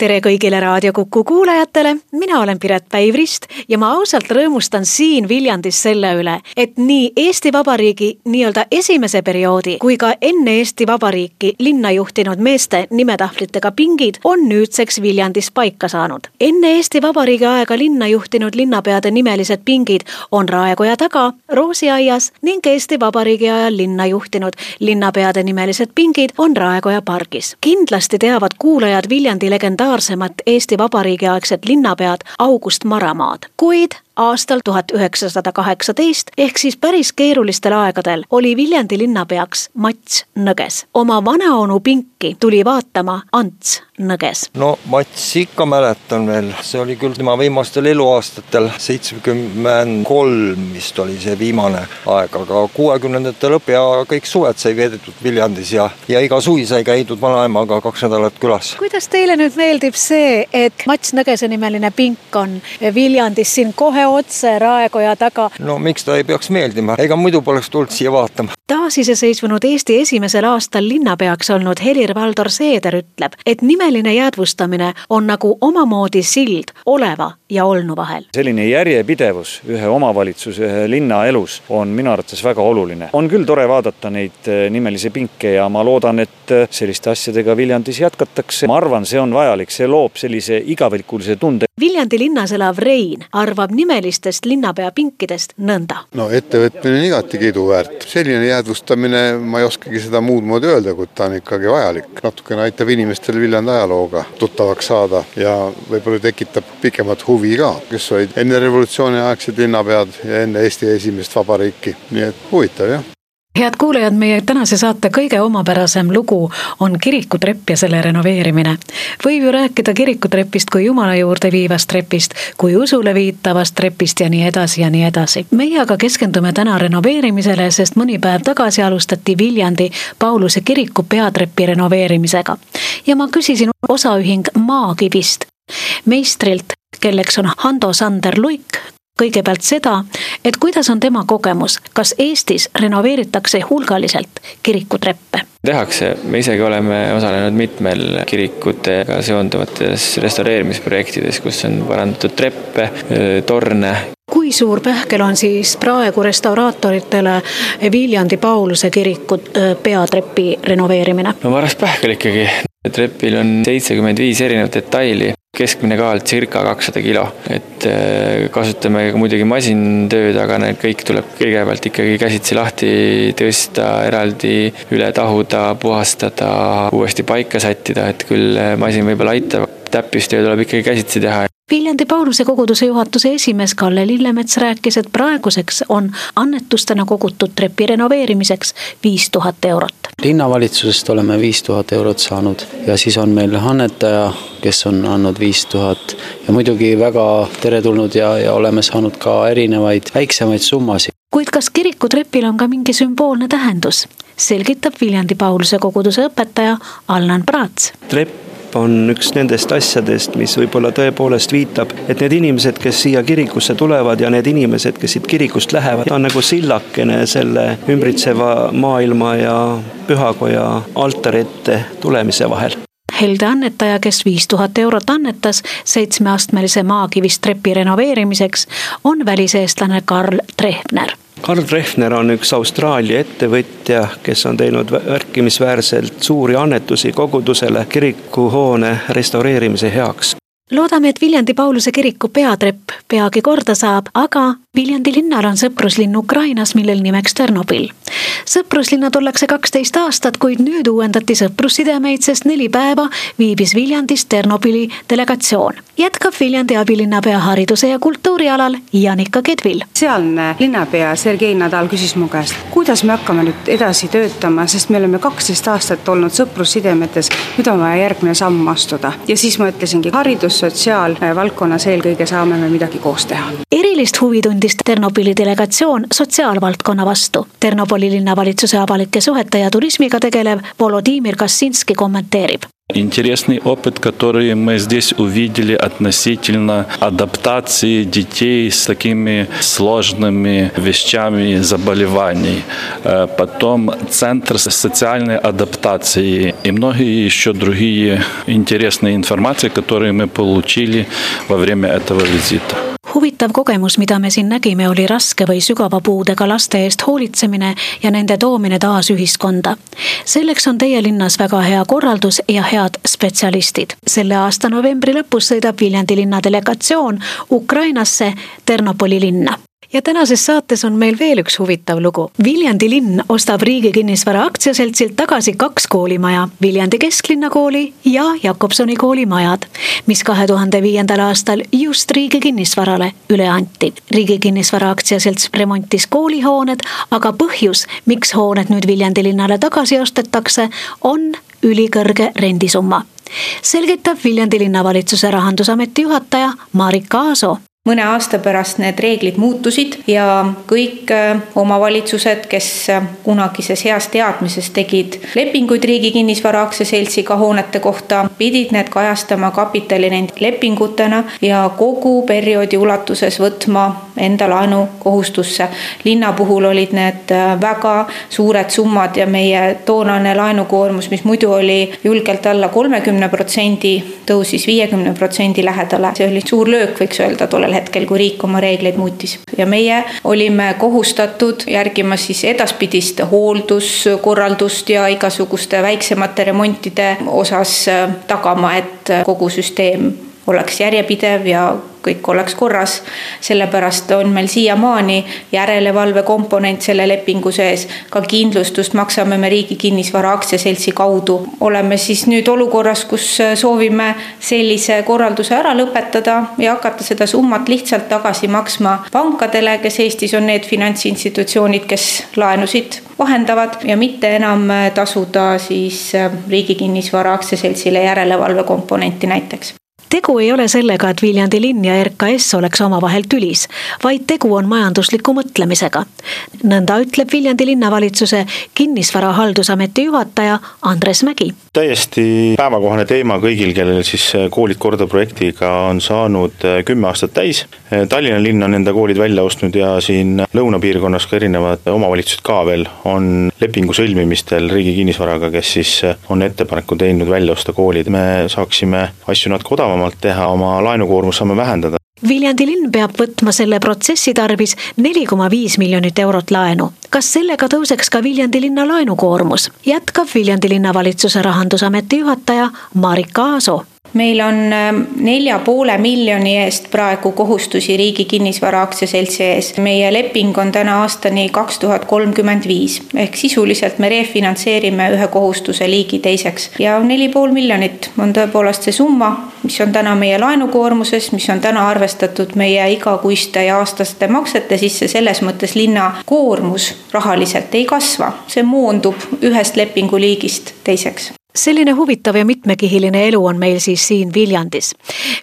tere kõigile Raadio Kuku kuulajatele, mina olen Piret Päivrist ja ma ausalt rõõmustan siin Viljandis selle üle, et nii Eesti Vabariigi nii-öelda esimese perioodi kui ka enne Eesti Vabariiki linna juhtinud meeste nimetahvlitega pingid on nüüdseks Viljandis paika saanud. enne Eesti Vabariigi aega linna juhtinud linnapeade nimelised pingid on Raekoja taga, Roosiaias ning Eesti Vabariigi ajal linna juhtinud linnapeade nimelised pingid on Raekoja pargis. kindlasti teavad kuulajad Viljandi legendaarset legendaarsemat Eesti Vabariigi aegset linnapead August Maramaad, kuid aastal tuhat üheksasada kaheksateist ehk siis päris keerulistel aegadel oli Viljandi linnapeaks Mats Nõges. oma vanaonu pinki tuli vaatama Ants Nõges. no Mats ikka mäletan veel, see oli küll tema viimastel eluaastatel, seitsmekümmend kolm vist oli see viimane aeg, aga kuuekümnendate lõpp ja kõik suved sai veedetud Viljandis ja, ja iga suvi sai käidud vanaemaga kaks nädalat külas. kuidas teile nüüd meeldib see, et Mats Nõgese nimeline pink on Viljandis siin kohe otse Raekoja taga. no miks ta ei peaks meeldima, ega muidu poleks tulnud siia vaatama. taasiseseisvunud Eesti esimesel aastal linnapeaks olnud Helir-Valdor Seeder ütleb, et nimeline jäädvustamine on nagu omamoodi sild oleva ja olnu vahel. selline järjepidevus ühe omavalitsuse, ühe linna elus on minu arvates väga oluline. on küll tore vaadata neid eh, nimelisi pinke ja ma loodan, et eh, selliste asjadega Viljandis jätkatakse. ma arvan, see on vajalik, see loob sellise igavikulise tunde. Viljandi linnas elav Rein arvab nimelistest linnapea pinkidest nõnda. no ettevõtmine on igati kiiduväärt, selline jäädvustamine, ma ei oskagi seda muud moodi öelda, kui ta on ikkagi vajalik. natukene aitab inimestel Viljandi ajalooga tuttavaks saada ja võib-olla tekitab pikemat huvi ka, kes olid enne revolutsiooniaegsed linnapead ja enne Eesti esimest vabariiki, nii et huvitav jah head kuulajad, meie tänase saate kõige omapärasem lugu on kirikutrepp ja selle renoveerimine. võib ju rääkida kirikutrepist kui Jumala juurde viivast trepist, kui usule viitavast trepist ja nii edasi ja nii edasi. meie aga keskendume täna renoveerimisele, sest mõni päev tagasi alustati Viljandi Pauluse kiriku peatrepi renoveerimisega. ja ma küsisin osaühing Maakivist meistrilt, kelleks on Hando Sander Luik, kõigepealt seda, et kuidas on tema kogemus, kas Eestis renoveeritakse hulgaliselt kirikutreppe? tehakse, me isegi oleme osalenud mitmel kirikutega seonduvates restaureerimisprojektides, kus on parandatud treppe, torne. kui suur pähkel on siis praegu restauraatoritele Viljandi Pauluse kiriku peatrepi renoveerimine? no paras pähkel ikkagi, trepil on seitsekümmend viis erinevat detaili keskmine kaal circa kakssada kilo, et äh, kasutame muidugi masintööd, aga need kõik tuleb kõigepealt ikkagi käsitsi lahti tõsta, eraldi üle tahuda, puhastada, uuesti paika sättida, et küll äh, masin võib-olla aitab, täppistöö tuleb ikkagi käsitsi teha. Viljandi Pauluse koguduse juhatuse esimees Kalle Lillemets rääkis, et praeguseks on annetustena kogutud trepi renoveerimiseks viis tuhat eurot. linnavalitsusest oleme viis tuhat eurot saanud ja siis on meil annetaja, kes on andnud viis tuhat ja muidugi väga teretulnud ja, ja oleme saanud ka erinevaid väiksemaid summasid. kuid kas kirikutrepil on ka mingi sümboolne tähendus, selgitab Viljandi Pauluse koguduse õpetaja Allan Praats. trepp on üks nendest asjadest, mis võib-olla tõepoolest viitab, et need inimesed, kes siia kirikusse tulevad ja need inimesed, kes siit kirikust lähevad, on nagu sillakene selle ümbritseva maailma ja pühakoja altari ette tulemise vahel. Helde annetaja, kes viis tuhat eurot annetas seitsmeastmelise maakivist trepi renoveerimiseks, on väliseestlane Karl Trehner Karl Trehner on üks Austraalia ettevõtja, kes on teinud märkimisväärselt suuri annetusi kogudusele kirikuhoone restaureerimise heaks. Loodame, et Viljandi Pauluse kiriku peatrepp peagi korda saab, aga Viljandi linnal on sõpruslinn Ukrainas, millel nimeks Tšernobõl. sõpruslinnad ollakse kaksteist aastat, kuid nüüd uuendati sõprussidemeid, sest neli päeva viibis Viljandis Ternopili delegatsioon. jätkab Viljandi abilinnapea hariduse ja kultuuri alal Janika Kedvil. sealne linnapea Sergei Nadal küsis mu käest, kuidas me hakkame nüüd edasi töötama, sest me oleme kaksteist aastat olnud sõprussidemetes, nüüd on vaja järgmine samm astuda. ja siis ma ütlesingi, haridus, sotsiaalvaldkonnas eelkõige saame me midagi koos teha. erilist huvi tundis Ternopili delegatsioon sotsiaalvaldkonna vastu. Ternopoli linnavalitsuse avalike suhete ja turismiga tegelev Volodimir Kassinski kommenteerib. Интересный опыт, который мы здесь увидели относительно адаптации детей с такими сложными вещами заболеваний. Потом Центр социальной адаптации и многие еще другие интересные информации, которые мы получили во время этого визита. Huvitav kogemus, mida me siin nägime, oli raske või sügava puudega laste eest hoolitsemine ja nende toomine taas ühiskonda. selleks on teie linnas väga hea korraldus ja head spetsialistid. selle aasta novembri lõpus sõidab Viljandi linna delegatsioon Ukrainasse Ternopoli linna ja tänases saates on meil veel üks huvitav lugu. Viljandi linn ostab Riigi Kinnisvara Aktsiaseltsilt tagasi kaks koolimaja, Viljandi Kesklinna kooli ja Jakobsoni kooli majad, mis kahe tuhande viiendal aastal just Riigi Kinnisvarale üle anti. riigi Kinnisvara Aktsiaselts remontis koolihooned, aga põhjus, miks hooned nüüd Viljandi linnale tagasi ostetakse, on ülikõrge rendisumma selgitab Viljandi linnavalitsuse rahandusameti juhataja Marika Aaso mõne aasta pärast need reeglid muutusid ja kõik omavalitsused, kes kunagises heas teadmises tegid lepinguid Riigi Kinnisvara Aktsiaseltsiga hoonete kohta, pidid need kajastama kapitalilepingutena ja kogu perioodi ulatuses võtma enda laenukohustusse. linna puhul olid need väga suured summad ja meie toonane laenukoormus, mis muidu oli julgelt alla kolmekümne protsendi, tõusis viiekümne protsendi lähedale. see oli suur löök, võiks öelda tollel hetkel hetkel, kui riik oma reegleid muutis. ja meie olime kohustatud järgima siis edaspidist hoolduskorraldust ja igasuguste väiksemate remontide osas tagama, et kogu süsteem oleks järjepidev ja kõik oleks korras. sellepärast on meil siiamaani järelevalve komponent selle lepingu sees, ka kindlustust maksame me Riigi Kinnisvara Aktsiaseltsi kaudu. oleme siis nüüd olukorras, kus soovime sellise korralduse ära lõpetada ja hakata seda summat lihtsalt tagasi maksma pankadele, kes Eestis on need finantsinstitutsioonid, kes laenusid vahendavad ja mitte enam tasuda siis Riigi Kinnisvara Aktsiaseltsile järelevalve komponenti näiteks tegu ei ole sellega, et Viljandi linn ja RKS oleks omavahel tülis, vaid tegu on majandusliku mõtlemisega. nõnda ütleb Viljandi linnavalitsuse kinnisvara haldusameti juhataja Andres Mägi. täiesti päevakohane teema kõigil, kellel siis koolid korda projektiga on saanud äh, kümme aastat täis. Äh, Tallinna linn on enda koolid välja ostnud ja siin lõunapiirkonnas ka erinevad omavalitsused ka veel on lepingu sõlmimistel Riigi Kinnisvaraga, kes siis äh, on ettepaneku teinud välja osta koolid, me saaksime asju natuke odavamalt odavamalt teha, oma laenukoormust saame vähendada. Viljandi linn peab võtma selle protsessi tarvis neli koma viis miljonit eurot laenu. kas sellega tõuseks ka Viljandi linna laenukoormus? jätkab Viljandi linnavalitsuse rahandusameti juhataja Marika Aaso meil on nelja poole miljoni eest praegu kohustusi Riigi Kinnisvara Aktsiaseltsi ees. meie leping on täna aastani kaks tuhat kolmkümmend viis. Ehk sisuliselt me refinantseerime ühe kohustuse liigi teiseks. Ja neli pool miljonit on tõepoolest see summa, mis on täna meie laenukoormuses, mis on täna arvestatud meie igakuiste ja aastaste maksete sisse, selles mõttes linna koormus rahaliselt ei kasva, see moondub ühest lepinguliigist teiseks selline huvitav ja mitmekihiline elu on meil siis siin Viljandis.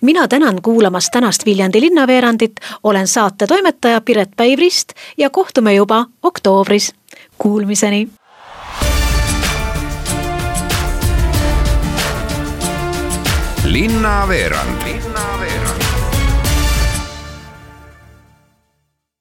mina tänan kuulamast tänast Viljandi linnaveerandit, olen saate toimetaja Piret Päivrist ja kohtume juba oktoobris. Kuulmiseni. linnaveerand